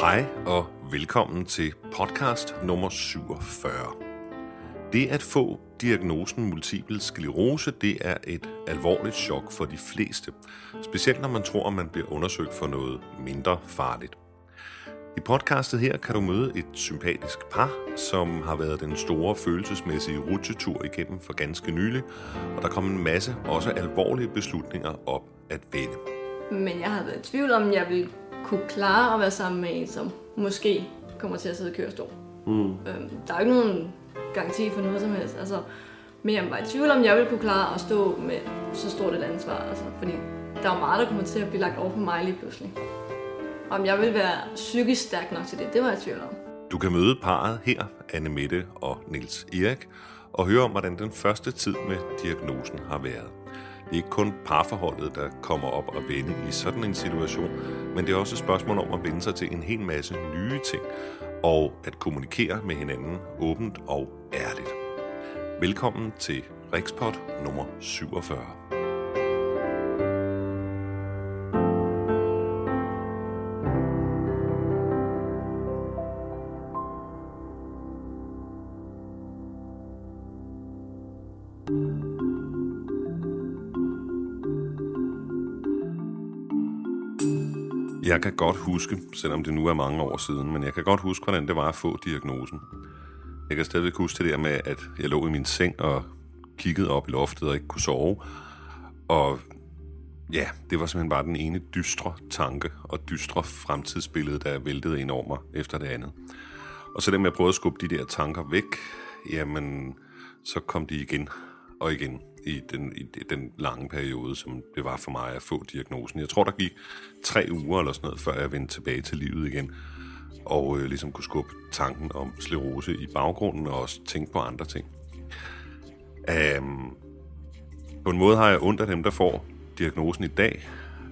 Hej og velkommen til podcast nummer 47. Det at få diagnosen multiple sklerose, det er et alvorligt chok for de fleste. Specielt når man tror, at man bliver undersøgt for noget mindre farligt. I podcastet her kan du møde et sympatisk par, som har været den store følelsesmæssige rutsjetur igennem for ganske nylig, og der kom en masse også alvorlige beslutninger op at vende. Men jeg har været i tvivl om, jeg ville kunne klare at være sammen med en, som måske kommer til at sidde i kørestol. Mm. Øhm, der er jo ikke nogen garanti for noget som helst. Altså, men jeg var i tvivl om, jeg ville kunne klare at stå med så stort et ansvar. Altså, fordi der er meget, der kommer til at blive lagt over på mig lige pludselig. Om jeg vil være psykisk stærk nok til det, det var jeg i tvivl om. Du kan møde parret her, Anne Mette og Niels Erik, og høre om, hvordan den første tid med diagnosen har været. Det er ikke kun parforholdet, der kommer op og vende i sådan en situation, men det er også et spørgsmål om at vende sig til en hel masse nye ting, og at kommunikere med hinanden åbent og ærligt. Velkommen til Rikspot nummer 47. Jeg kan godt huske, selvom det nu er mange år siden, men jeg kan godt huske, hvordan det var at få diagnosen. Jeg kan stadigvæk huske det der med, at jeg lå i min seng og kiggede op i loftet og ikke kunne sove. Og ja, det var simpelthen bare den ene dystre tanke og dystre fremtidsbillede, der væltede ind over mig efter det andet. Og så det med at prøve at skubbe de der tanker væk, jamen, så kom de igen og igen i den, i den lange periode, som det var for mig at få diagnosen. Jeg tror, der gik tre uger eller sådan noget, før jeg vendte tilbage til livet igen, og øh, ligesom kunne skubbe tanken om sklerose i baggrunden, og også tænke på andre ting. Um, på en måde har jeg ondt af dem, der får diagnosen i dag,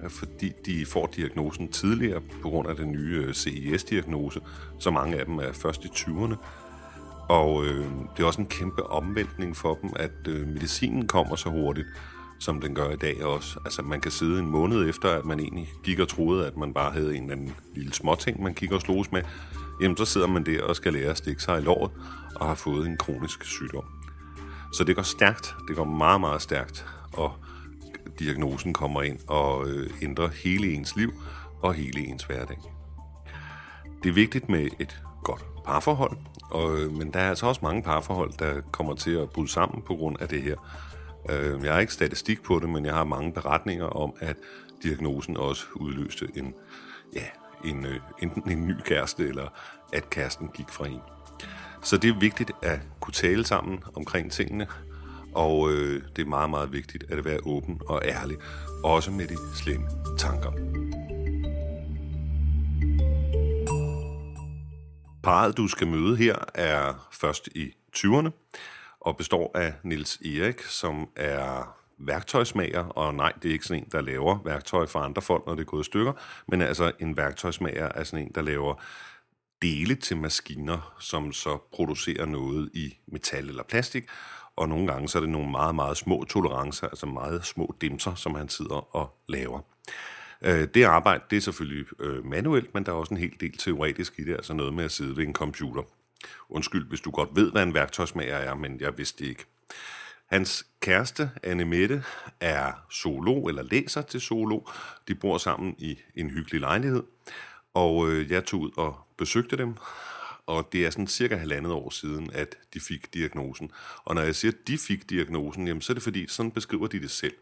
fordi de får diagnosen tidligere på grund af den nye øh, CIS-diagnose, så mange af dem er først i 20'erne, og øh, det er også en kæmpe omvæltning for dem, at øh, medicinen kommer så hurtigt, som den gør i dag også. Altså man kan sidde en måned efter, at man egentlig gik og troede, at man bare havde en eller anden lille småting, man gik og sloges med. Jamen så sidder man der og skal lære at stikke sig i låret og har fået en kronisk sygdom. Så det går stærkt. Det går meget, meget stærkt. Og diagnosen kommer ind og øh, ændrer hele ens liv og hele ens hverdag. Det er vigtigt med et godt parforhold, og, øh, men der er altså også mange parforhold, der kommer til at bryde sammen på grund af det her. Øh, jeg har ikke statistik på det, men jeg har mange beretninger om, at diagnosen også udløste en, ja, en, øh, enten en ny kæreste, eller at kæresten gik fra en. Så det er vigtigt at kunne tale sammen omkring tingene, og øh, det er meget, meget vigtigt at være åben og ærlig, også med de slemme tanker. Parret, du skal møde her, er først i 20'erne og består af Nils Erik, som er værktøjsmager, og nej, det er ikke sådan en, der laver værktøj for andre folk, når det er gået i stykker, men altså en værktøjsmager er sådan en, der laver dele til maskiner, som så producerer noget i metal eller plastik, og nogle gange så er det nogle meget, meget små tolerancer, altså meget små dimser, som han sidder og laver. Øh, det arbejde, det er selvfølgelig øh, manuelt, men der er også en hel del teoretisk i det, altså noget med at sidde ved en computer. Undskyld, hvis du godt ved, hvad en værktøjsmager er, men jeg vidste det ikke. Hans kæreste, Anne Mette, er solo eller læser til solo. De bor sammen i en hyggelig lejlighed, og øh, jeg tog ud og besøgte dem, og det er sådan cirka halvandet år siden, at de fik diagnosen. Og når jeg siger, at de fik diagnosen, jamen, så er det fordi, sådan beskriver de det selv.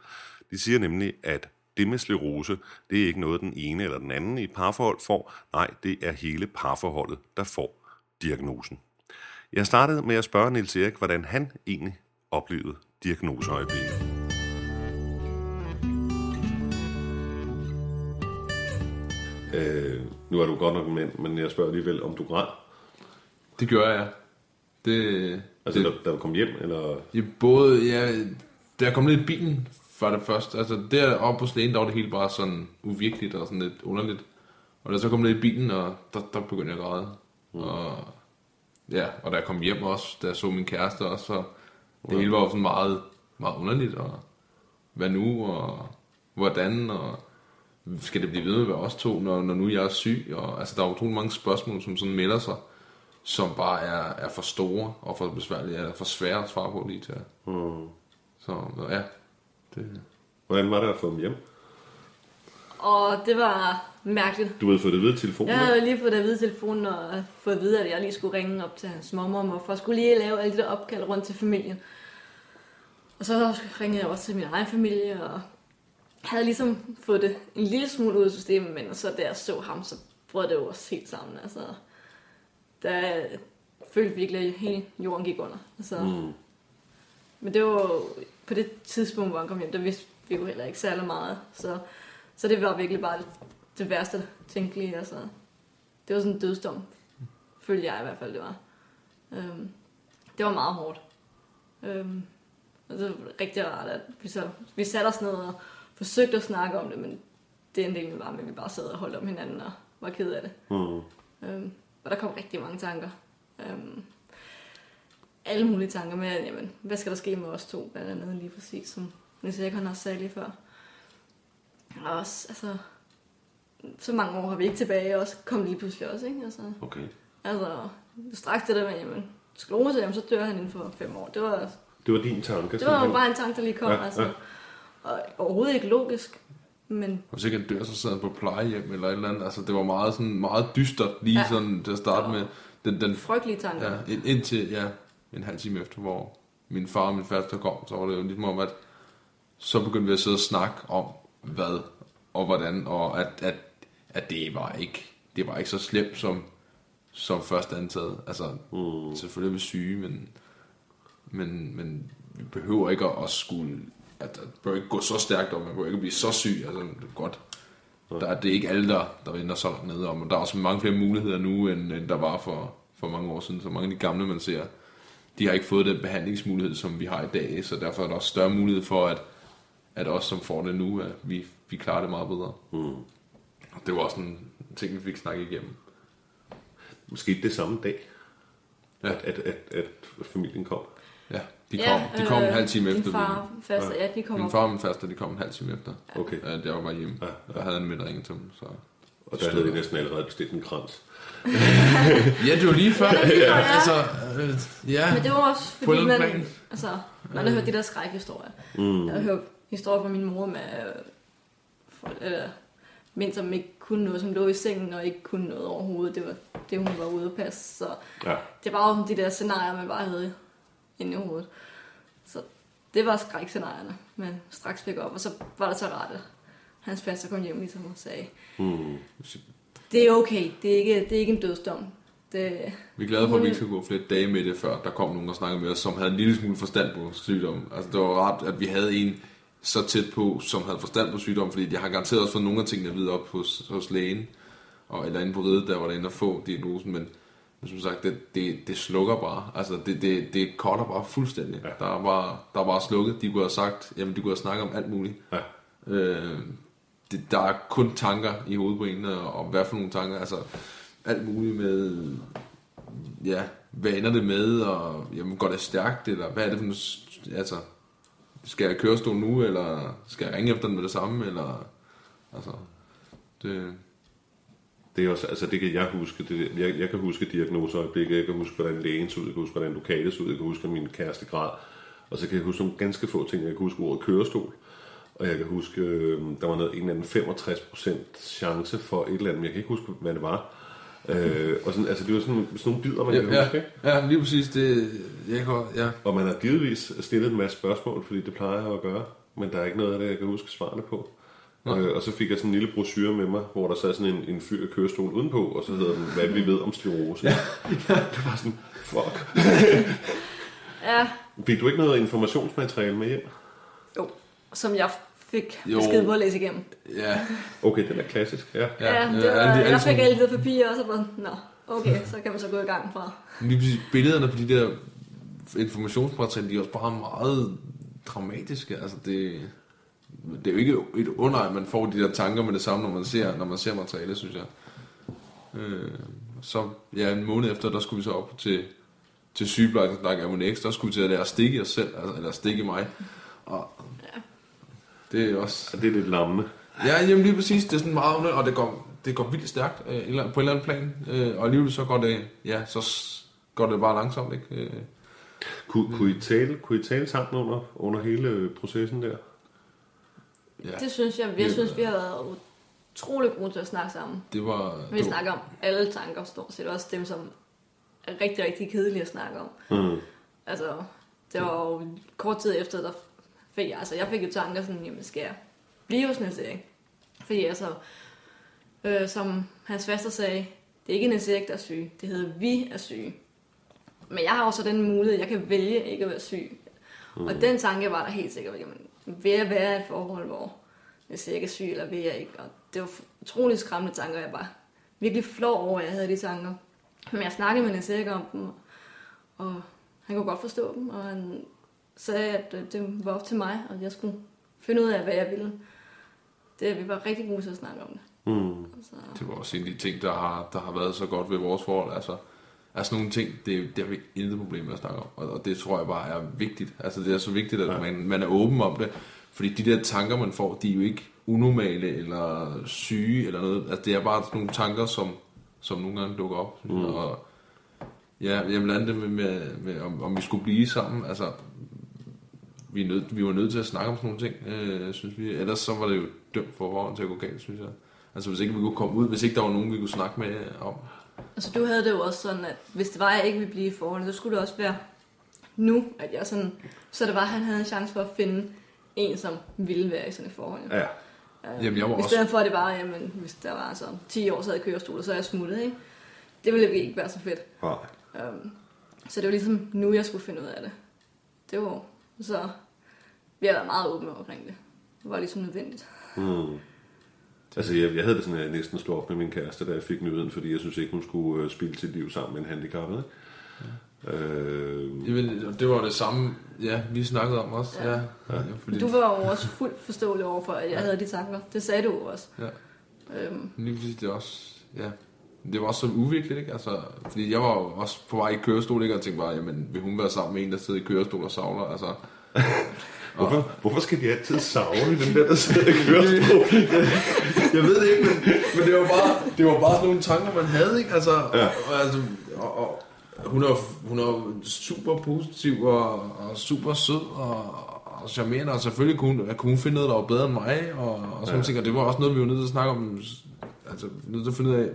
De siger nemlig, at det med sklerose, det er ikke noget, den ene eller den anden i et parforhold får. Nej, det er hele parforholdet, der får diagnosen. Jeg startede med at spørge Niels Erik, hvordan han egentlig oplevede diagnoseøjeblikket. Øh, nu er du godt nok mænd, men jeg spørger alligevel, om du græd. Det gør jeg. Det, Altså, det, da, da du kom hjem, eller... jeg både, ja, da jeg kom ned i bilen for det første, altså deroppe på slæden, der var det hele bare sådan uvirkeligt og sådan lidt underligt. Og da jeg så kom ned i bilen, og der, der begyndte jeg at græde. Mm. Og, ja, og da jeg kom hjem også, da jeg så min kæreste også, så det hele var jo sådan meget, meget underligt. Og hvad nu, og hvordan, og skal det blive ved med at være os to, når, når nu jeg er syg? Og, altså, der er utrolig mange spørgsmål, som sådan melder sig, som bare er, er for store og for besværlige, eller for svære at svare på lige til. Mm. Så ja, det, Hvordan var det at få dem hjem? Og det var mærkeligt. Du havde fået det ved telefonen. Jeg havde lige fået det at vide i telefonen, og fået at vide, at jeg lige skulle ringe op til hans mormor, og for at skulle lige lave alle de der opkald rundt til familien. Og så ringede jeg også til min egen familie, og havde ligesom fået det en lille smule ud af systemet, men så da jeg så ham, så brød det jo også helt sammen. Altså, der følte virkelig, at hele jorden gik under. Altså, Mm. Men det var jo på det tidspunkt, hvor han kom hjem, der vidste vi jo heller ikke særlig meget. Så, så det var virkelig bare det, det værste tænkelige. Altså, det var sådan en dødsdom, følte jeg i hvert fald, det var. Øhm, det var meget hårdt. Øhm, og det var rigtig rart, at vi, så, vi satte os ned og forsøgte at snakke om det, men det endte egentlig bare med, at vi bare sad og holdt om hinanden og var ked af det. Mm. Øhm, og der kom rigtig mange tanker. Øhm, alle mulige tanker med, jamen, hvad skal der ske med os to, blandt andet lige præcis, som Niels Ekon også sagde lige før. Og også, altså, så mange år har vi ikke tilbage, og også kom lige pludselig også, ikke? Altså, Okay. altså straks det der med, jamen, sklerose, jamen, så dør han inden for fem år. Det var, Det var din tanke. det var simpelthen. bare en tanke, der lige kom, Ja, altså. ja. Og overhovedet ikke logisk, men og sikkert dør, så sidder han på plejehjem eller et eller andet. Altså, det var meget, sådan, meget dystert lige Ja. sådan til at starte med. Den, den, frygtelige tanker. ja, ind, indtil ja, en halv time efter, hvor min far og min faster kom, så var det jo ligesom om, at så begyndte vi at sidde og snakke om, hvad og hvordan, og at, at, at det var ikke det var ikke så slemt som, som først antaget. Altså, Mm. selvfølgelig er vi syge, men, men, men vi behøver ikke at, at skulle, at, at behøver ikke gå så stærkt om, man behøver ikke at blive så syg, altså det er godt. Der, er- det er ikke alle, der, der venter så langt nede om, og der er også mange flere muligheder nu, end, end der var for, for mange år siden. Så mange af de gamle, man ser, de har ikke fået den behandlingsmulighed, som vi har i dag, så derfor er der også større mulighed for, at, at os, som får det nu, at vi, vi klarer det meget bedre. Mm. Og det var også en ting, vi fik snakket igennem. Måske det samme dag, Ja. at, at, at, at familien kom. Ja, de kom, de kom en halv time efter. far, faste, ja, de kom Min far og min faster, de kom en halv time efter. Okay. Ja, jeg var bare hjemme. Ja, Der havde han med ringet til dem, så... Og der havde de næsten allerede bestilt en krans. Ja, det var lige før. ja. altså, øh, ja. Men det var også På fordi, en man, plan. altså, man har hørt de der skrækhistorier. Mm. Jeg har hørt historier fra min mor med øh, folk, eller, mænd, som ikke kunne noget, som lå i sengen og ikke kunne noget overhovedet. Det var det, hun var ude at passe. Så Ja. det var jo de der scenarier, man bare havde inde i hovedet. Så det var skrækscenarierne, man straks fik op. Og så var det så rart, hans faster kom hjem ligesom og sagde, Mm. det er okay, det er ikke, det er ikke en dødsdom. Det, Vi er glade for, at vi ikke skal gå flere dage med det, før der kom nogen og snakkede med os, som havde en lille smule forstand på sygdommen. Altså, det var rart, at vi havde en så tæt på, som havde forstand på sygdommen, fordi jeg har garanteret også fået nogle af tingene at vide op hos, hos lægen, og, eller inde på ridet, der var der inde at få diagnosen, men, men som sagt, det, det, det slukker bare. Altså, det, det, det cutter bare fuldstændig. Ja. Der, er bare, der er bare slukket. De kunne have sagt, jamen, de kunne have snakket om alt muligt. Ja. Øh, det, der er kun tanker i hovedet på en, og, og hvad for nogle tanker, altså alt muligt med, ja, hvad ender det med, og jamen, går det stærkt, eller hvad er det for noget, altså, skal jeg køre stol nu, eller skal jeg ringe efter den med det samme, eller, altså, det, Det er også, altså det kan jeg huske. Det, jeg, jeg kan huske diagnoseøjeblikket, jeg kan huske, hvordan lægen så ud, jeg kan huske, hvordan lokalet så ud, jeg kan huske, min kæreste græd. Og så kan jeg huske nogle ganske få ting. Jeg kan huske ordet kørestol. Og jeg kan huske, øh, der var noget, en eller anden 65% chance for et eller andet, men jeg kan ikke huske, hvad det var. Øh, og sådan, altså det var sådan, sådan nogle bidder, man kan ja, huske, ikke? ja, lige præcis, det, jeg kan, ja, Og man har givetvis stillet en masse spørgsmål, fordi det plejer jeg at gøre. Men der er ikke noget af det, jeg kan huske svarene på. Øh, og så fik jeg sådan en lille brochure med mig, hvor der sad sådan en, en fyr i kørestol udenpå, og så hedder den, hvad vi ved om sklerose. Ja. det var sådan, fuck. ja, Fik du ikke noget informationsmateriale med hjem? jo, som jeg fik Jo. besked på at læse igennem. ja, Okay, den er klassisk, ja. Ja, ja det ja, var, de- alle jeg fik alle de der papirer, og så var nå, okay, så kan man så gå i gang fra. lige præcis, billederne på de der informationsmaterialer, de er også bare meget dramatiske, altså det, det er jo ikke et under, at man får de der tanker med det samme, når man ser, når man ser materialet, synes jeg. Øh, så ja, en måned efter, der skulle vi så op til, til sygeplejersken, der er Ammonex, der skulle vi til at lære at stikke os selv, altså, eller stikke mig. Og det er også, Og det er lidt lammende. Ja, jamen lige præcis. Det er sådan meget under, og det går, det går vildt stærkt øh, på en eller anden plan. Øh, og alligevel så går det, ja, så går det bare langsomt, ikke? Øh. Kunne, kunne, I tale, kunne I tale sammen under, under hele processen der? Ja. Det synes jeg. Jeg synes, vi har været utrolig gode til at snakke sammen. Det var... Vi det snakker om alle tanker, stort set. Også dem, som er rigtig, rigtig kedelige at snakke om. Mm. Altså, det var jo kort tid efter, der fik jeg, altså jeg fik jo tanker sådan, jamen skal jeg blive hos Niels Erik? Fordi altså, øh, som hans faster sagde, det er ikke Niels Erik, der er syg, det hedder vi er syge. Men jeg har også den mulighed, jeg kan vælge ikke at være syg. Mm. Og den tanke var der helt sikkert, jamen, vil jeg være i et forhold, hvor Niels Erik er syg, eller vil jeg ikke? Og det var utrolig skræmmende tanker, jeg var virkelig flov over, at jeg havde de tanker. Men jeg snakkede med Niels Erik om dem, og han kunne godt forstå dem, og han sagde, at det var op til mig, og jeg skulle finde ud af, hvad jeg ville. Det, vi var rigtig gode til at snakke om det. Mm. Så... Det var også en af de ting, der har, der har været så godt ved vores forhold. Altså, altså nogle ting, det, det har vi intet problem med at snakke om. Og, og det tror jeg bare er vigtigt. Altså det er så vigtigt, at ja. man, man er åben om det. Fordi de der tanker, man får, de er jo ikke unormale eller syge eller noget. Altså det er bare nogle tanker, som, som nogle gange dukker op. Mm. Og, ja, jeg blandt andet med, med, med om, om vi skulle blive sammen. Altså, vi, er nød, vi var nødt til at snakke om sådan nogle ting, øh, synes vi. Ellers så var det jo dømt for forhånd til at gå galt, synes jeg. Altså hvis ikke vi kunne komme ud, hvis ikke der var nogen, vi kunne snakke med om. Altså du havde det jo også sådan, at hvis det var, at jeg ikke ville blive i forholdet, så skulle det også være nu, at jeg sådan, så det var, at han havde en chance for at finde en, som ville være i sådan et forhold. Ja. Øh, jamen, jeg var I stedet også... for, at det var, jamen, hvis der var så 10 år, så havde jeg kørestol, så er jeg smuttet, ikke? Det ville ikke være så fedt. Nej. Um, så det var ligesom nu, jeg skulle finde ud af det. Det var så vi har været meget åbne omkring det. Det var ligesom nødvendigt. Mm. Altså, jeg, jeg havde det sådan, at jeg næsten slog op med min kæreste, da jeg fik nyheden, fordi jeg synes ikke, hun skulle uh, spille sit liv sammen med en handicappet. Ja. Øh... Jamen, det var det samme, ja, vi snakkede om også. Ja. Ja. Ja, fordi... Du var jo også fuldt forståelig overfor, at jeg ja. havde de tanker. Det sagde du også. Ja. Øhm. Lige præcis, det også, ja. Det var også så uvirkeligt, ikke? Altså, fordi jeg var jo også på vej i kørestol, ikke? Og tænkte bare, jamen, vil hun være sammen med en, der sidder i kørestol og savler? Altså, Hvorfor, hvorfor skal de altid savne den der, der sidder og kører Jeg ved det ikke, men, men det, var bare, det var bare sådan nogle tanker, man havde, ikke? Altså, ja. og, altså og, og, hun er, hun er super positiv og, og super sød og, og charmerende, og selvfølgelig kunne, kunne hun finde noget, der var bedre end mig, og, og sådan ja. ting, og det var også noget, vi var nødt til at snakke om, altså nødt til at finde ud af,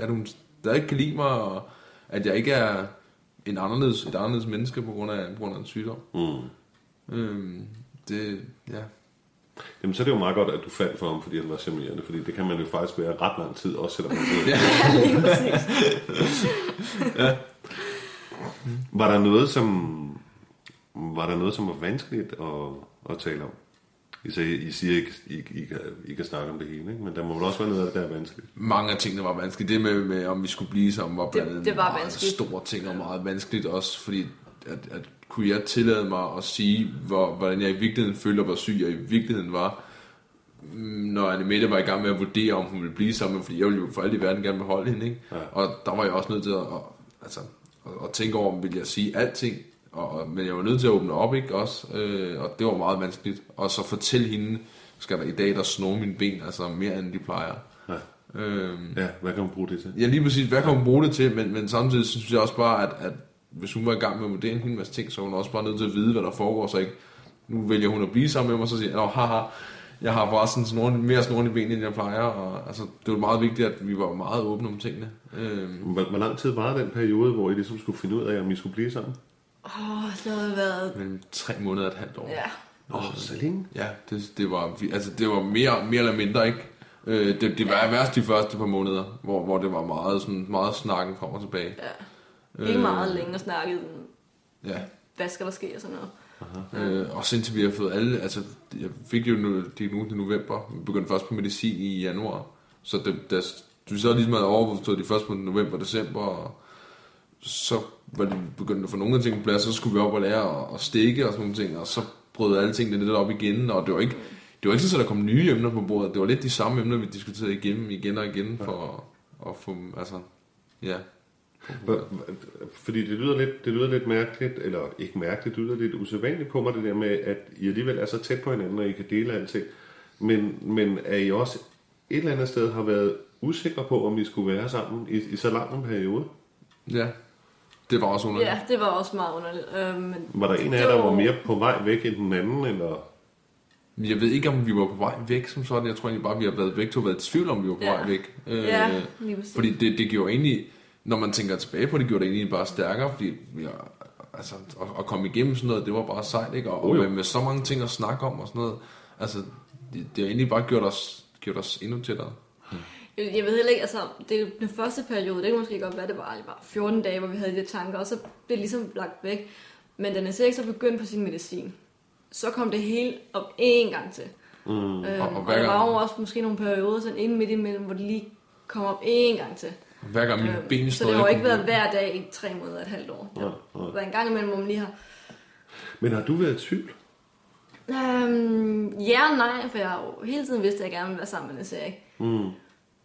at hun der ikke kan lide mig, og at jeg ikke er en anderledes, et anderledes menneske på grund af, på grund af en sygdom. Mm. Øhm, det, ja. Jamen, så er det jo meget godt, at du faldt for ham, fordi han var charmerende, fordi det kan man jo faktisk være ret lang tid, også selvom man ja, ja. Var der noget, som var der noget, som var vanskeligt at, at tale om? I siger, I siger ikke, I, I, kan, I kan snakke om det hele, ikke? men der må vel også være noget af det, der er vanskeligt. Mange af tingene var vanskeligt. Det med, med om vi skulle blive sammen, var blandt andet det, det var meget vanskeligt. store ting og meget vanskeligt også, fordi at, at kunne jeg tillade mig at sige, hvor, hvordan jeg i virkeligheden følte, hvor syg jeg i virkeligheden var, mm, når Annemette var i gang med at vurdere, om hun ville blive sammen, fordi jeg ville jo for alt i verden gerne beholde hende, ikke? Ja. Og der var jeg også nødt til at, altså, at, at tænke over, om ville jeg sige alting, og, men jeg var nødt til at åbne op, ikke? Også, øh, og det var meget vanskeligt. Og så fortælle hende, skal der i dag, der snor mine ben, altså mere end de plejer. Ja. Øhm, ja, hvad kan hun bruge det til? Ja, lige præcis, hvad kan hun bruge det til, men, men samtidig synes jeg også bare, at, at hvis hun var i gang med at vurdere en hel masse ting, så er hun også bare nødt til at vide, hvad der foregår, så ikke, nu vælger hun at blive sammen med mig, og så siger jeg, haha, jeg har bare sådan snorden, mere snorden i benene, end jeg plejer, og altså, det var meget vigtigt, at vi var meget åbne om tingene. Øhm. Hvor, hvor lang tid var den periode, hvor I ligesom skulle finde ud af, om I skulle blive sammen? Åh, oh, det har været... Mellem tre måneder og et halvt år. Ja. Åh, oh, så længe? Ja, det, det, var, altså, det var mere, mere eller mindre, ikke? Øh, det, det var ja. værst de første par måneder, hvor, hvor det var meget, sådan, meget snakken frem og tilbage. Ja. Ikke øh, meget længe at snakke ja. hvad skal der ske og sådan noget. Aha. Øh, og indtil vi har fået alle, altså jeg fik jo nu, diagnosen i november, vi begyndte først på medicin i januar, så det, det, du så ligesom havde overvurderet de først på november og december, og så var det begyndt at få nogle af tingene på plads, så skulle vi op og lære at, stikke og sådan nogle ting, og så brød alle tingene lidt op igen, og det var ikke, det var ikke sådan, at der kom nye emner på bordet, det var lidt de samme emner, vi diskuterede igennem igen og igen, for at, at få, altså, ja, fordi det lyder, lidt, det lyder lidt mærkeligt, eller ikke mærkeligt, det lyder lidt usædvanligt på mig, det der med, at I alligevel er så tæt på hinanden, og I kan dele alting. Men, men er I også et eller andet sted har været usikre på, om I skulle være sammen i, i så lang en periode? Ja, det var også underligt. Ja, det var også meget underligt. Øh, men Var der en af jer, der var mere på vej væk end den anden, eller... Jeg ved ikke, om vi var på vej væk som sådan. Jeg tror egentlig bare, vi har været væk to været i tvivl om, vi var på Ja. vej væk. Øh, Ja, lige præcis. Fordi det, det gjorde egentlig, når man tænker tilbage på det, gjorde det egentlig bare stærkere, fordi vi har, altså, at, at komme igennem sådan noget, det var bare sejt, ikke? Og, Jo, og jo. med, med, så mange ting at snakke om og sådan noget, altså, det, det har egentlig bare gjort os, gjort os endnu tættere. Jeg, jeg ved heller ikke, altså, det er den første periode, det kan måske godt være, det var, det var 14 dage, hvor vi havde de der tanker, og så blev det ligesom lagt væk. Men da Erik så begyndte på sin medicin, så kom det hele op én gang til. Mm. Øhm, Og- og, og der var jo også måske nogle perioder sådan inden midt imellem, hvor det lige kom op én gang til. Hver gang mine Øhm, ben så det har jo ikke været hver dag i tre måneder, et halvt år. Det har været en gang imellem, hvor man lige har... Men har du været i tvivl? Øhm, ja og nej, for jeg har jo hele tiden vidst, at jeg gerne ville være sammen med Niels Erik. Mm.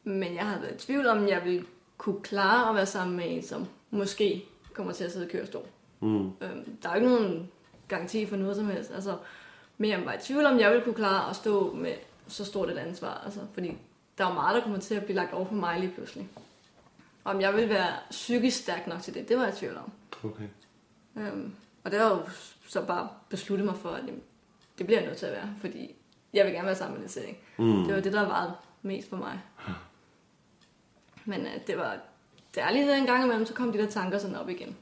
Men jeg har været i tvivl om, jeg ville kunne klare at være sammen med en, som måske kommer til at sidde i kørestol. Mm. Øhm, der er jo ikke nogen garanti for noget som helst. Altså, men jeg var i tvivl om, jeg ville kunne klare at stå med så stort et ansvar. Altså, fordi der er jo meget, der kommer til at blive lagt over på mig lige pludselig. Om jeg ville være psykisk stærk nok til det, det var jeg i tvivl om. Okay. Øhm, og det jeg jo så bare besluttet mig for, at jamen, det bliver jeg nødt til at være, fordi jeg vil gerne være sammen med det ikke? Mm. Det var det, der var mest for mig. Men øh, det var det er lige en gang imellem, så kom de der tanker sådan op igen.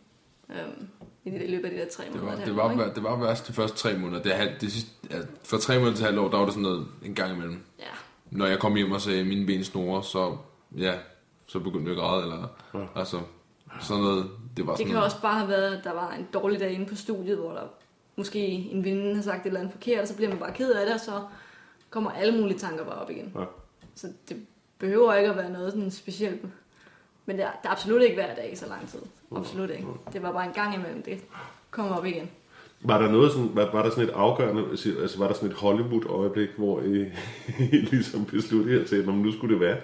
Øhm, I det løbet af de der tre Det måneder. var, et det, var, år, ikke? vær- det var værst de første tre måneder. Det, er halv- det sidste, ja, fra tre måneder til halvt år, der var det sådan noget en gang imellem. Ja. Når jeg kom hjem og sagde, at mine ben snore, så, ja, så begyndte jeg at græde. Eller, Ja. Altså, sådan noget, det var Det sådan kan noget. også bare have været, at der var en dårlig dag inde på studiet, hvor der måske en veninde har sagt et eller andet forkert, og så bliver man bare ked af det, og så kommer alle mulige tanker bare op igen. Ja. Så det behøver ikke at være noget sådan specielt. Men det er, det er absolut ikke hver dag i så lang tid. Absolut ikke. Det var bare en gang imellem, det kommer op igen. Var der noget sådan, var, var der sådan et afgørende, altså var der sådan et Hollywood-øjeblik, hvor I, I ligesom besluttede jer til, om nu skulle det være?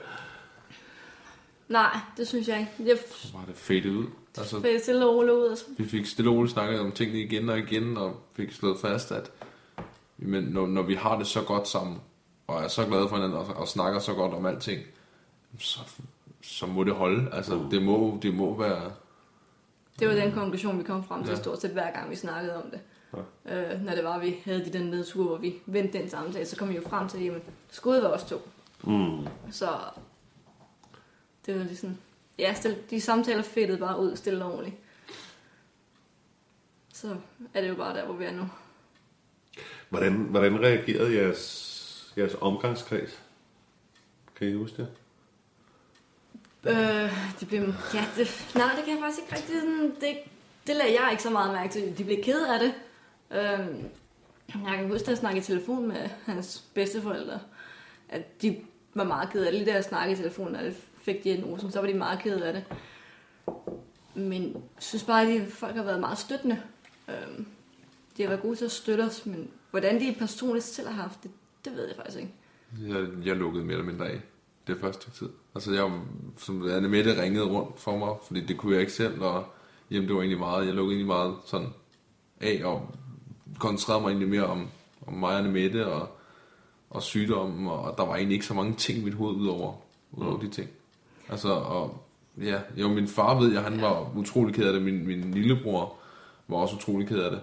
Nej, det synes jeg ikke. Jeg Så var det fadet ud. Altså, fik stille og roligt ud. Og så, vi fik stille og roligt snakket om tingene igen og igen, og fik slået fast, at men når, når vi har det så godt sammen, og er så glade for hinanden, og, og snakker så godt om alting, så, så må det holde. Altså, det må, det må være... det var den konklusion, vi kom frem til Ja. stort set hver gang, vi snakkede om det. Øh, når det var, vi havde de den nedtur, hvor vi vendte den samtale, så kom vi jo frem til, at det skulle være os to. Mm. Så det var ligesom, ja, stille, de samtaler fedtede bare ud stille og roligt. Så er det jo bare der, hvor vi er nu. Hvordan, hvordan reagerede jeres, jeres omgangskreds? Kan I huske det? Øh, de blev, ja, det, nej, det kan jeg faktisk ikke rigtig sådan, det, det lagde jeg ikke så meget mærke til. De blev ked af det. Øh, jeg kan huske, at jeg snakkede i telefon med hans bedsteforældre, at de var meget ked af det. Da jeg snakkede i telefon, og fik diagnosen, så var de meget kede af det. Men jeg synes bare, at de folk har været meget støttende. Øh, de har været gode til at støtte os, men hvordan de personligt selv har haft det, det ved jeg faktisk ikke. Jeg, jeg lukkede mere eller mindre af det første tid. Altså jeg, som Anne Mette ringede rundt for mig, fordi det kunne jeg ikke selv, og jamen, det var egentlig meget, jeg lukkede egentlig meget sådan af, og koncentrerede mig egentlig mere om, om mig og Anne Mette, og, og sygdommen, og der var egentlig ikke så mange ting i mit hoved udover, udover de ting. Altså, og ja, jo, min far ved jeg, han var utrolig ked af det, min, min lillebror var også utrolig ked af det.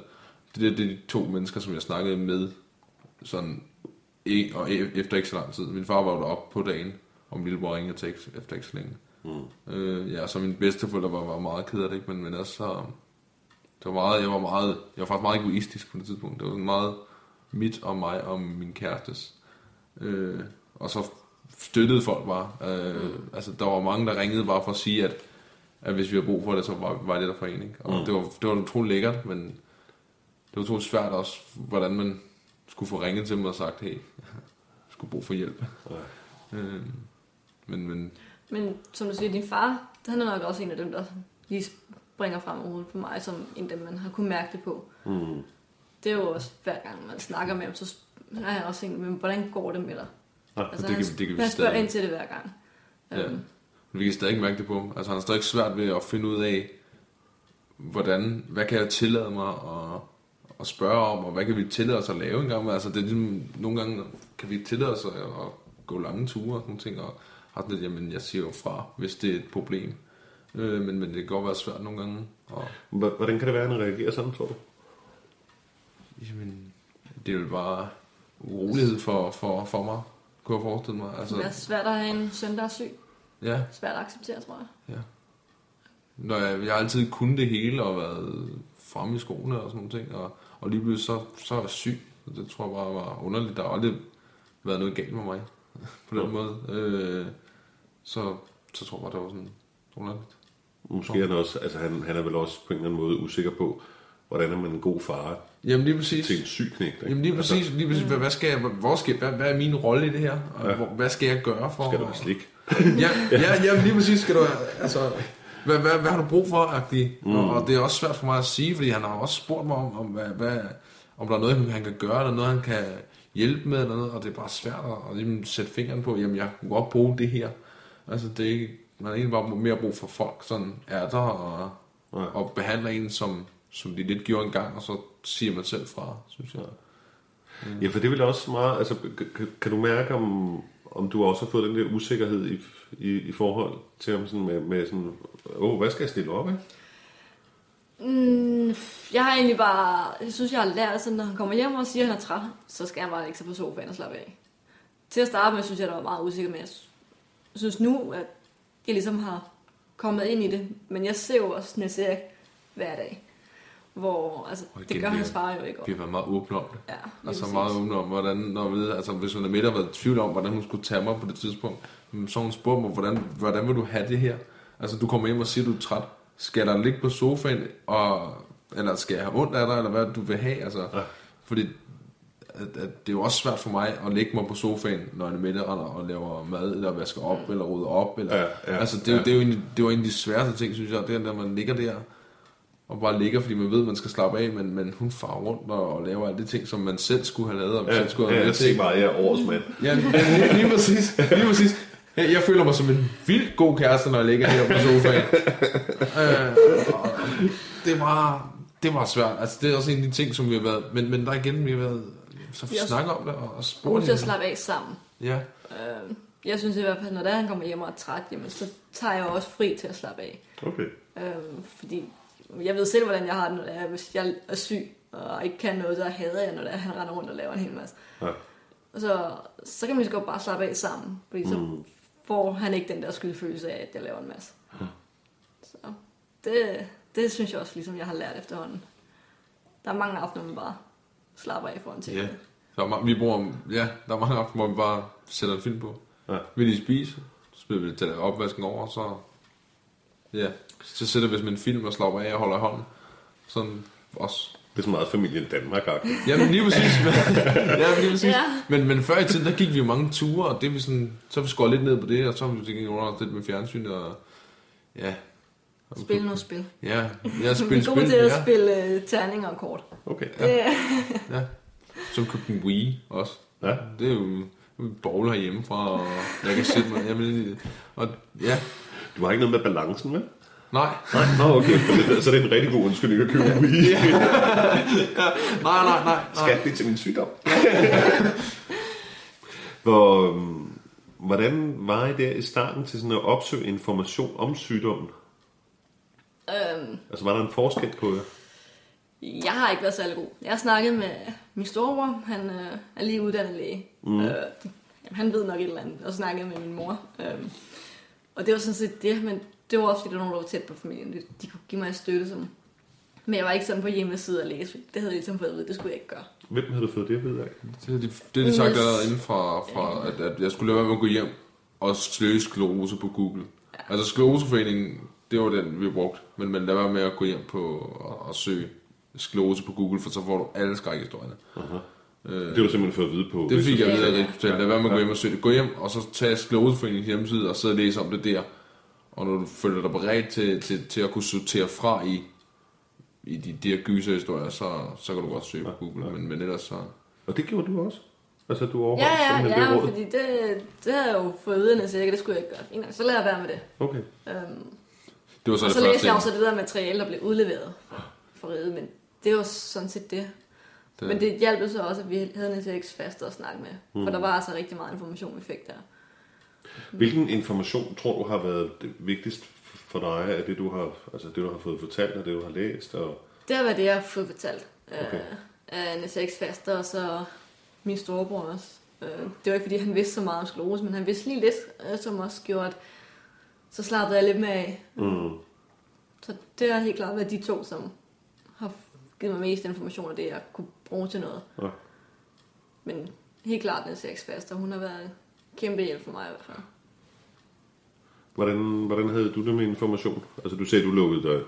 Det, er- det er de to mennesker, som jeg snakkede med, sådan ikke, og e- efter ikke så lang tid. Min far var jo deroppe på dagen, og min lillebror ringede til ikke- efter ikke så længe. Mm. Øh, ja, så min bedsteforældre var, var meget ked af det, ikke? men, men også så, det var meget, jeg var meget, jeg var faktisk meget egoistisk på det tidspunkt. Det var meget mit og mig og min kærestes. Øh, og så støttede folk bare. Øh, mm. Altså, der var mange, der ringede bare for at sige, at, at hvis vi har brug for det, så var, var det der for en. Ikke? Og mm. det, var, det var utroligt lækkert, men det var utroligt svært også, hvordan man skulle få ringet til mig og sagt, hey, jeg skulle brug for hjælp. Ja. Øh, men, men Men som du siger, din far, han er nok også en af dem, der lige springer frem overhovedet på mig, som en af dem, man har kunnet mærke det på. Mm. Det er jo også, hver gang man snakker med ham, så er jeg også en, men hvordan går det med dig? Ja, Altså, det han, kan- det kan vi han spørger stadig. ind til det hver gang. Ja. Øhm, vi kan stadig ikke mærke det på ham. Altså han har stadig svært ved at finde ud af, hvordan, hvad kan jeg tillade mig at, at spørge om, og hvad kan vi tillade os at lave en gang. Altså, det er ligesom, nogle gange kan vi tillade os at, at gå lange ture og sådan nogle ting, og har sådan lidt, jamen jeg siger jo fra, hvis det er et problem. Øh, men, men det kan godt være svært nogle gange. Og, Hvordan kan det være, at han reagerer sådan, tror du? jamen, det er jo bare urolighed for, for, for mig, kunne jeg forestille mig. Altså, Det er svært at have en søn, der er syg. ja, Svært at acceptere, tror jeg. når jeg, jeg har altid kunnet det hele og været fremme i skoene og sådan nogle ting, og, og lige pludselig så, så er jeg syg. Det tror jeg bare var underligt. Der har aldrig været noget galt med mig på den måde. Øh, så, så tror jeg bare, det var sådan underligt. Måske er han også, altså han, han er vel også på en eller anden måde usikker på, hvordan er man en god far Jamen lige præcis. til en syg knægt. ikke? Jamen lige præcis, lige præcis hvad, hvad, skal jeg, hvor skal, hvad, hvad er min rolle i det her? Og Ja. hvor, hvad skal jeg gøre for? Skal du have slik? ja, ja, ja, lige præcis skal du altså, hvad, hvad, hvad har du brug for? Mm. Og, og, det er også svært for mig at sige, fordi han har også spurgt mig om, om, hvad, hvad, om der er noget, han kan gøre, eller noget, han kan hjælpe med, eller noget, og det er bare svært at, at ligesom sætte fingeren på, jamen jeg kunne godt bruge det her. Altså det er ikke, man har egentlig bare mere brug for folk, sådan er der, og, Ja. og behandler en, som, som de lidt gjorde engang, og så siger man selv fra, synes jeg. Ja, for det vil også meget, altså kan, kan du mærke, om, om du også har fået den der usikkerhed i, i, i forhold til ham sådan med, med sådan, åh, hvad skal jeg stille op, ikke? Mm, jeg har egentlig bare... Jeg synes, jeg har lært, at når han kommer hjem og siger, at han er træt, så skal han bare lægge sig på sofaen og slappe af. Til at starte med, synes jeg, der var meget usikker med. Jeg synes nu, at jeg ligesom har kommet ind i det. Men jeg ser jo også serie hver dag. Hvor, altså, Og det igen, gør vi hans har- far jo ikke. Vi har været meget åbne om det. Ja, Altså præcis. meget åbne om, hvordan, når vi, altså hvis hun er midt og været i tvivl om, hvordan hun skulle tage mig på det tidspunkt, mm, så har hun spurgt mig, hvordan, hvordan vil du have det her? Altså du kommer hjem og siger, du er træt. Skal der ligge på sofaen, og, eller skal jeg have ondt af dig, eller hvad du vil have? Altså, ja. Fordi at, at det er jo også svært for mig at lægge mig på sofaen, når jeg er midt og og laver mad, eller vasker op, eller rydder op. Eller, Ja, ja, altså, det, er jo- ja. det, er jo en, det var en af de sværeste ting, synes jeg, det er, når man ligger der, og bare ligger, fordi man ved, at man skal slappe af, men, men hun farer rundt og, og laver alle de ting, som man selv skulle have lavet, og selv skulle have ja, jeg til. se bare, jeg er årets mand. Ja, lige, lige præcis. Lige præcis. Jeg, jeg føler mig som en vildt god kæreste, når jeg ligger her på sofaen. øh, det var det var svært. Altså, det er også en af de ting, som vi har været... Men, men der igen, vi har været... Så Vi har snakke om det og, og God spurgt til at slappe af sammen. Ja, Øh, jeg synes i hvert fald, når det er, han kommer hjem og er træt, jamen, så tager jeg også fri til at slappe af. Okay. Øh, fordi jeg ved selv, hvordan jeg har det, når er, hvis jeg er syg og ikke kan noget, så hader jeg, når er, han render rundt og laver en hel masse. Ja. Og så, så kan man så godt bare slappe af sammen, fordi så Mm. får han ikke den der skyldfølelse af, at jeg laver en masse. Så det, det synes jeg også, ligesom jeg har lært efterhånden. Der er mange aftener, man bare slapper af foran ting. ja. Der er, vi bruger, ja, der er mange aftener, hvor vi bare sætter en film på. Ja. Vi lige spise, så spiller vi til opvasken over, så... Ja, så sætter vi med en film og slapper af og holder hånden. Sådan også. Det er så meget familien danmark -agtigt. Jamen lige præcis. ja, lige præcis. Ja. Men, men før i tiden, der gik vi jo mange ture, og det er vi sådan, så vi skåret lidt ned på det, og så har vi tænkt under lidt med fjernsyn, og ja. Spil noget spil. Ja, ja Vi spil, er gode spil, til at ja, spille uh, terninger og kort. Okay. Ja. Det, ja. Så vi købte en Wii også. Ja. Det er jo bowl herhjemmefra, og jeg kan sætte mig, jamen, og ja, Du har ikke noget med balancen, vel? nej, Nej, nå, okay. Så det er en rigtig god undskyldning at købe en Wii. nej, nej, nej, nej. Skat det til min sygdom. Hvor, øhm, hvordan var I der i starten til sådan at opsøge information om sygdommen? øhm, Altså var der en forskel på jer? jeg har ikke været særlig god. Jeg har snakket med min storebror, han øh, er lige uddannet læge. Mm. Øh, han ved nok et eller andet, og snakket med min mor. Øhm, og det var sådan set det, men det var også fordi, der var nogen, der var tæt på familien. De, de kunne give mig støtte. Som, men jeg var ikke sådan på hjemmeside og læse. Det havde jeg ligesom fået at vide, det skulle jeg ikke gøre. Hvem havde du fået det at vide af? Det er de, det de sagt inden fra, fra at, at jeg skulle lade være med at gå hjem og søge sklerose på Google. Ja. Altså skleroseforeningen, det var den, vi brugte. Men, men lad være med at gå hjem på og, og søge sklerose på Google, for så får du alle skrækhistorierne. Det har du simpelthen fået at vide på. Det fik jeg Ja, videre ja, af Rigshospitalet. Lad være med at gå hjem og søge det. Gå hjem, og så tage skleroseforeningens hjemmeside og og læse om det der. Og når du føler dig beredt til, til, til at kunne sortere fra i, i de, de her gyserhistorier, så, så kan du godt søge på Google. Men, men ellers så... Og det gjorde du også? Altså du overholdt Ja, ja, simpelthen ja, det råd? fordi det, det har jeg jo fået at vide, så jeg det skulle jeg ikke gøre. Fint så lader jeg være med det. Okay. Øhm, Det var så og det så første. læste jeg også det der materiale, der blev udleveret for riget, men det var sådan set det. Det, Men det hjalp så også, at vi havde en SX fast at snakke med. Mm. For der var altså rigtig meget information, vi fik der. Hvilken information tror du har været det vigtigst for dig af det, du har, altså det, du har fået fortalt, og det, du har læst? Og... Det har været det, jeg har fået fortalt Okay. okay. af en SX og så min storebror også. Øh, Det var ikke, fordi han vidste så meget om sklerose, men han vidste lige lidt, øh, som også gjorde, at så slappede jeg lidt med af. Mm. Så det har helt klart været de to, som givet mig mest information af det, jeg kunne bruge til noget. Ja. Men helt klart en SX faster, hun har været en kæmpe hjælp for mig i hvert fald. Hvordan, hvordan havde du det med information? Altså du sagde, du lukkede dig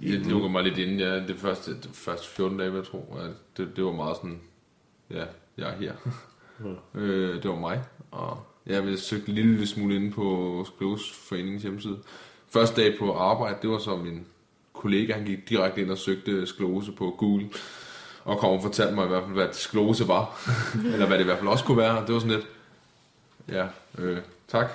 i det lukker mig lidt inden, ja, det første, det første 14 dage, jeg tro, at det, det var meget sådan, ja, jeg er her. øh, det var mig, og jeg ville søgte en lille smule inde på Skleroseforeningens hjemmeside. Første dag på arbejde, det var så min kollega, han gik direkte ind og søgte sklerose på Google, og kom og fortalte mig i hvert fald, hvad sklerose var, eller hvad det i hvert fald også kunne være. Det var sådan lidt, ja, øh, tak.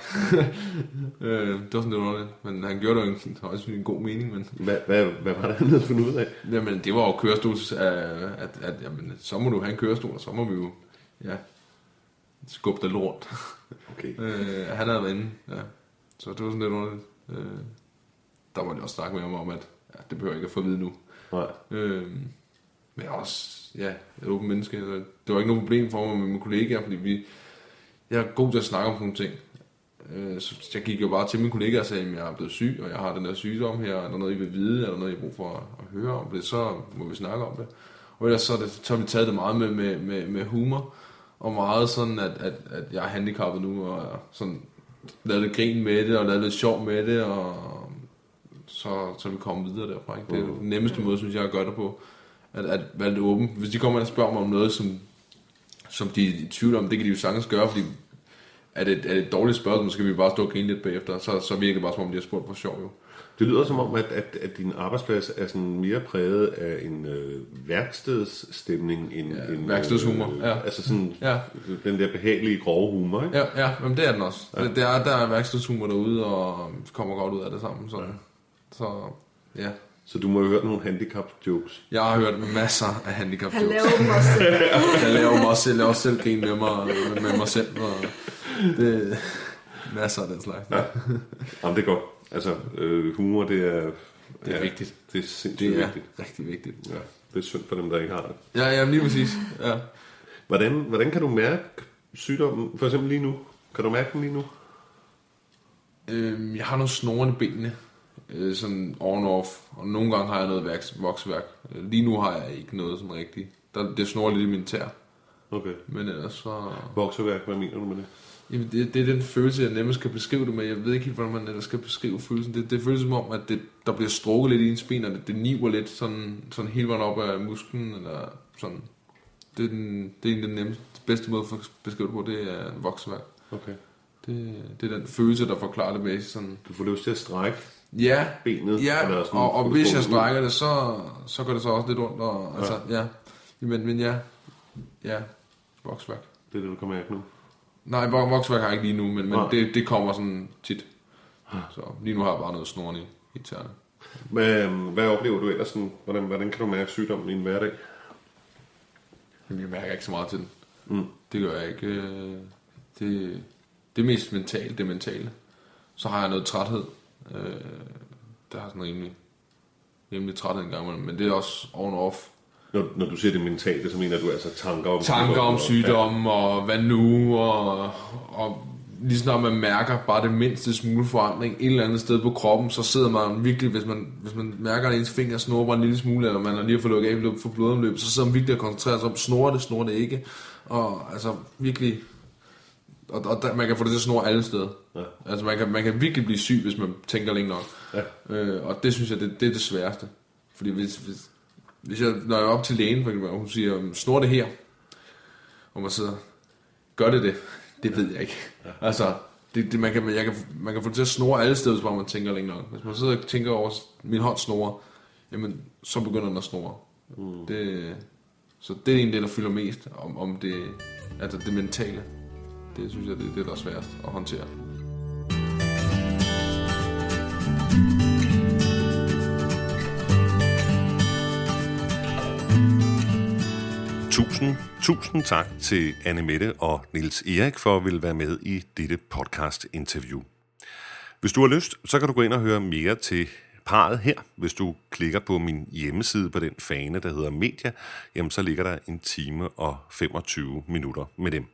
øh, det var sådan lidt underligt, men han gjorde det jo en, også en god mening, men Hvad, hvad, hvad var det, han havde fundet ud af? Jamen, det var jo kørestols, at, at, at jamen, så må du have en kørestol, og så må vi jo, ja, skubbe dig rundt. Okay. øh, han havde været inde, ja. Så det var sådan lidt underligt. Øh, der måtte jeg også snakke med ham om, at ja, det behøver jeg ikke at få at vide nu. Nej. Øh, men jeg er også, ja, et åbent menneske. så Det var ikke noget problem for mig med mine kollegaer, fordi vi, jeg er god til at snakke om nogle ting. Øh, Så jeg gik jo bare til mine kollegaer og sagde, at jeg er blevet syg, og jeg har den der sygdom her, er der noget, I vil vide, er der noget, I har brug for at høre om det, så må vi snakke om det. Og ellers så, det, så har vi taget det meget med, med, med, med humor, og meget sådan, at, at, at jeg er handicappet nu, og sådan lavet lidt grin med det, og lavet lidt sjov med det, og så, så vi kommet videre derfra. Ikke? Det er den nemmeste måde, synes jeg, at gøre det på. At, at være lidt åben. Hvis de kommer og spørger mig om noget, som, som de er i tvivl om, det kan de jo sagtens gøre, fordi er det, er det et dårligt spørgsmål, så skal vi bare stå og grine lidt bagefter. Så, så virker det bare, som om de har spurgt for sjov jo. Det lyder som om, at, at, at din arbejdsplads er sådan mere præget af en øh, værkstedsstemning end Ja, en... værkstedshumor, ja. Altså sådan Ja. den der behagelige, grove humor, ikke? Ja, ja men det er den også. Ja. Det er, der er værkstedshumor derude, og kommer godt ud af det sammen. Så, ja. Så ja. Så du må jo høre nogle handicap-jokes. Jeg har hørt masser af handicap Han jokes. laver dem også selv. Jeg laver mig også selv, jeg laver også selv grin med mig, med, mig selv. Og det, masser af den slags. Ja. Jamen, det er godt. Altså, øh, humor, det er... Det er vigtigt. Det er sindssygt Det er vigtigt. rigtig vigtigt. Ja, det er synd for dem, der ikke har det. Ja, ja, lige præcis. Ja. Hvordan, hvordan kan du mærke sygdommen, for eksempel lige nu? Kan du mærke den lige nu? Øhm, jeg har nogle snore i benene, øh, sådan on off, og nogle gange har jeg noget værks, voksværk. Øh, Lige nu har jeg ikke noget sådan rigtigt. Der, det snor lidt i min tær, Okay. men ellers så... Vokseværk, hvad mener du med det? Jamen, det, det er den følelse, jeg nemmest kan beskrive det med. Jeg ved ikke helt, hvordan man ellers skal beskrive følelsen. Det, det føles som om, at det, der bliver strukket lidt i ens ben, og det, det niver lidt sådan, sådan hele vejen op af musklen, eller sådan. Det er, den, det er den nemmeste, bedste måde at beskrive det på, det er vokseværk. Okay. Det, det er den følelse, der forklarer det med sådan... Du får lyst til at strække Ja, benet? Ja, eller sådan, og, og hvis jeg strækker det, så, så gør det så også lidt ondt. Og, ja. Altså, ja. Men, men ja, ja, voksværk. Det er det, du kan mærke nu. Nej, vok- voksværk har jeg ikke lige nu, men, men det, det kommer sådan tit. Så lige nu har jeg bare noget snoren i, i tæerne. Hvad, hvad oplever du ellers? Sådan, hvordan, hvordan kan du mærke sygdommen i en hverdag? Men jeg mærker ikke så meget til den. Mm. Det gør jeg ikke. øh, Det, det er mest mentalt, det mentale. Så har jeg noget træthed. Øh, der har sådan rimelig, rimelig træthed en gang imellem, men det er også on off. Når, når du siger det mentale, så mener du altså tanker om tanker om og- sygdomme, og hvad nu, og, og lige snart man mærker bare det mindste smule forandring et eller andet sted på kroppen, så sidder man virkelig, hvis man, hvis man mærker, at ens finger snurrer en lille smule, eller man har lige fået lukket af for blodomløb, så sidder man virkelig og koncentrerer sig om, snorer det, snorer det ikke, og altså virkelig, og, og der, man kan få det til at snurre alle steder. Ja. Altså man kan, man kan virkelig blive syg, hvis man tænker længe nok. Ja. Øh, og det synes jeg, det, det er det sværeste. Fordi hvis, hvis, hvis jeg, når jeg er op til lægen, for eksempel, og hun siger, snor det her, og man sidder, gør det det? Det ved jeg ikke. Ja. Altså, det, det, man, kan, jeg kan, man kan få det til at snore alle steder, hvis bare man tænker længe nok. Hvis man sidder og tænker over, min hånd snore, jamen, så begynder den at snore. Mm. Det, så det er egentlig det, der fylder mest om, om det, altså det mentale. Det synes jeg, det er det, der er sværest at håndtere. Tusind, tusind tak til Anne Mette og Nils Erik for at ville være med i dette podcast-interview. Hvis du har lyst, så kan du gå ind og høre mere til parret her. Hvis du klikker på min hjemmeside på den fane, der hedder Media, jamen så ligger der en time og 25 minutter med dem.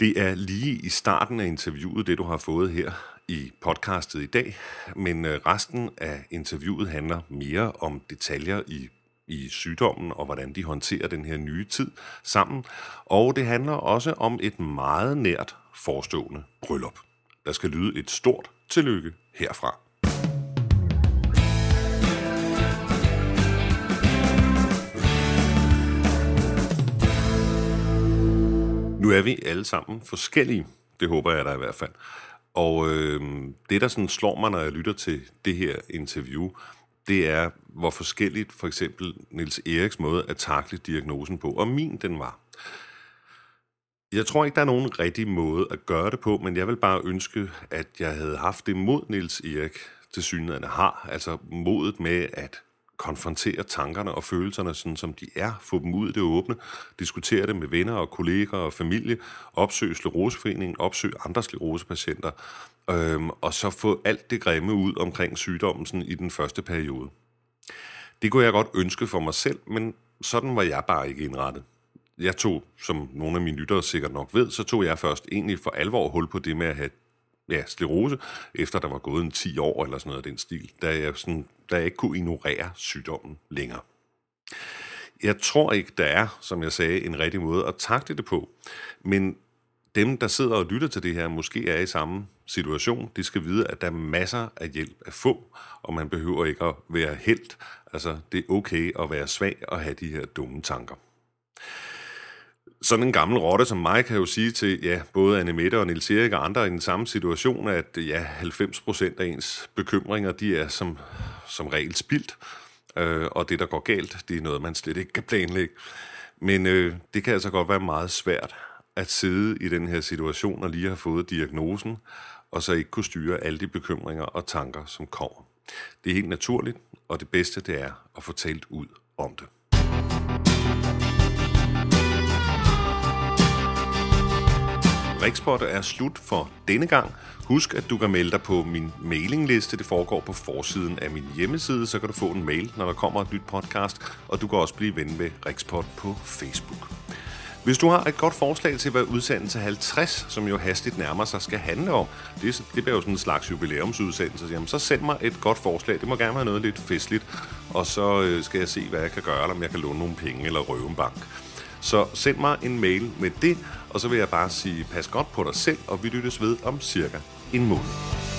Det er lige i starten af interviewet, det du har fået her i podcastet i dag, men øh, resten af interviewet handler mere om detaljer i i sygdommen og hvordan de håndterer den her nye tid sammen. Og det handler også om et meget nært forestående bryllup. Der skal lyde et stort tillykke herfra. Nu er vi alle sammen forskellige. Det håber jeg da i hvert fald. Og øh, det, der sådan slår mig, når jeg lytter til det her interview, det er, hvor forskelligt for eksempel Nils Eriks måde at takle diagnosen på, og min den var. Jeg tror ikke, der er nogen rigtig måde at gøre det på, men jeg vil bare ønske, at jeg havde haft det mod Nils Erik til synligheden har, altså modet med at konfrontere tankerne og følelserne, sådan som de er, få dem ud i det åbne, diskutere det med venner og kolleger og familie, opsøge Skleroseforeningen, opsøge andre sklerosepatienter, øhm, og så få alt det grimme ud omkring sygdommen sådan, i den første periode. Det kunne jeg godt ønske for mig selv, men sådan var jeg bare ikke indrettet. Jeg tog, som nogle af mine lyttere sikkert nok ved, så tog jeg først egentlig for alvor hul på det med at have ja, sklerose, efter der var gået en 10 år eller sådan noget af den stil, da jeg, sådan, da jeg ikke kunne ignorere sygdommen længere. Jeg tror ikke, der er, som jeg sagde, en rigtig måde at takle det på, men dem, der sidder og lytter til det her, måske er i samme situation, de skal vide, at der er masser af hjælp at få, og man behøver ikke at være helt. Altså, det er okay at være svag og have de her dumme tanker sådan en gammel rotte som mig kan jo sige til ja, både Anne Mette og Nils Erik og andre i den samme situation, at ja, 90 procent af ens bekymringer, de er som, som regel spildt, øh, og det, der går galt, det er noget, man slet ikke kan planlægge. Men øh, det kan altså godt være meget svært at sidde i den her situation og lige have fået diagnosen, og så ikke kunne styre alle de bekymringer og tanker, som kommer. Det er helt naturligt, og det bedste det er at få talt ud om det. Rikspot er slut for denne gang. Husk, at du kan melde dig på min mailingliste. Det foregår på forsiden af min hjemmeside, så kan du få en mail, når der kommer et nyt podcast, og du kan også blive ven med Rikspot på Facebook. Hvis du har et godt forslag til, hvad udsendelse 50, som jo hastigt nærmer sig, skal handle om, det, det bliver jo sådan en slags jubilæumsudsendelse, jamen, så send mig et godt forslag. Det må gerne være noget lidt festligt, og så øh, skal jeg se, hvad jeg kan gøre, eller om jeg kan låne nogle penge eller røve en bank. Så send mig en mail med det, og så vil jeg bare sige, pas godt på dig selv, og vi lyttes ved om cirka en måned.